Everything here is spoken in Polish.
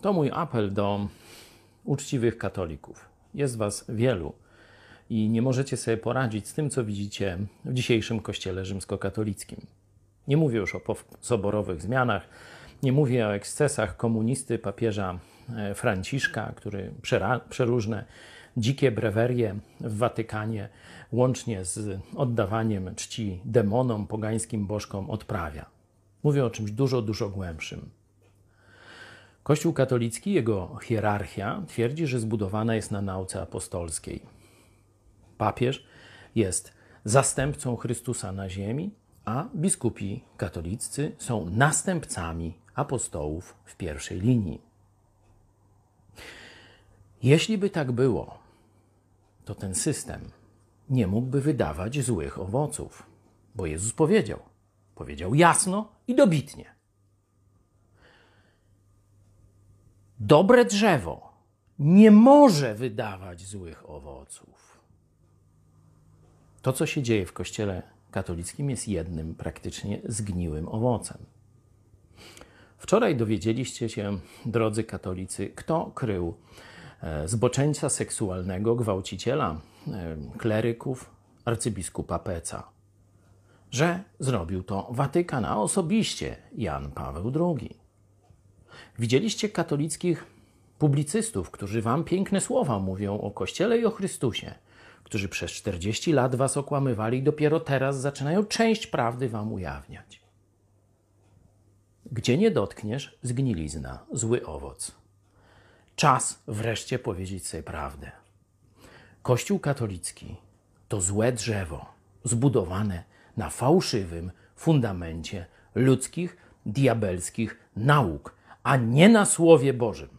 To mój apel do uczciwych katolików. Jest was wielu i nie możecie sobie poradzić z tym, co widzicie w dzisiejszym kościele rzymskokatolickim. Nie mówię już o soborowych zmianach, nie mówię o ekscesach komunisty papieża e, Franciszka, który przeróżne dzikie brewerie w Watykanie, łącznie z oddawaniem czci demonom, pogańskim bożkom, odprawia. Mówię o czymś dużo, dużo głębszym. Kościół katolicki, jego hierarchia twierdzi, że zbudowana jest na nauce apostolskiej. Papież jest zastępcą Chrystusa na ziemi, a biskupi katoliccy są następcami apostołów w pierwszej linii. Jeśli by tak było, to ten system nie mógłby wydawać złych owoców, bo Jezus powiedział, powiedział jasno i dobitnie. Dobre drzewo nie może wydawać złych owoców. To, co się dzieje w Kościele katolickim, jest jednym praktycznie zgniłym owocem. Wczoraj dowiedzieliście się, drodzy katolicy, kto krył e, zboczeńca seksualnego, gwałciciela e, kleryków, arcybiskupa Peca. Że zrobił to Watykan, a osobiście Jan Paweł II. Widzieliście katolickich publicystów, którzy wam piękne słowa mówią o Kościele i o Chrystusie, którzy przez 40 lat was okłamywali i dopiero teraz zaczynają część prawdy wam ujawniać. Gdzie nie dotkniesz, zgnilizna, zły owoc. Czas wreszcie powiedzieć sobie prawdę. Kościół katolicki to złe drzewo, zbudowane na fałszywym fundamencie ludzkich, diabelskich nauk, a nie na Słowie Bożym.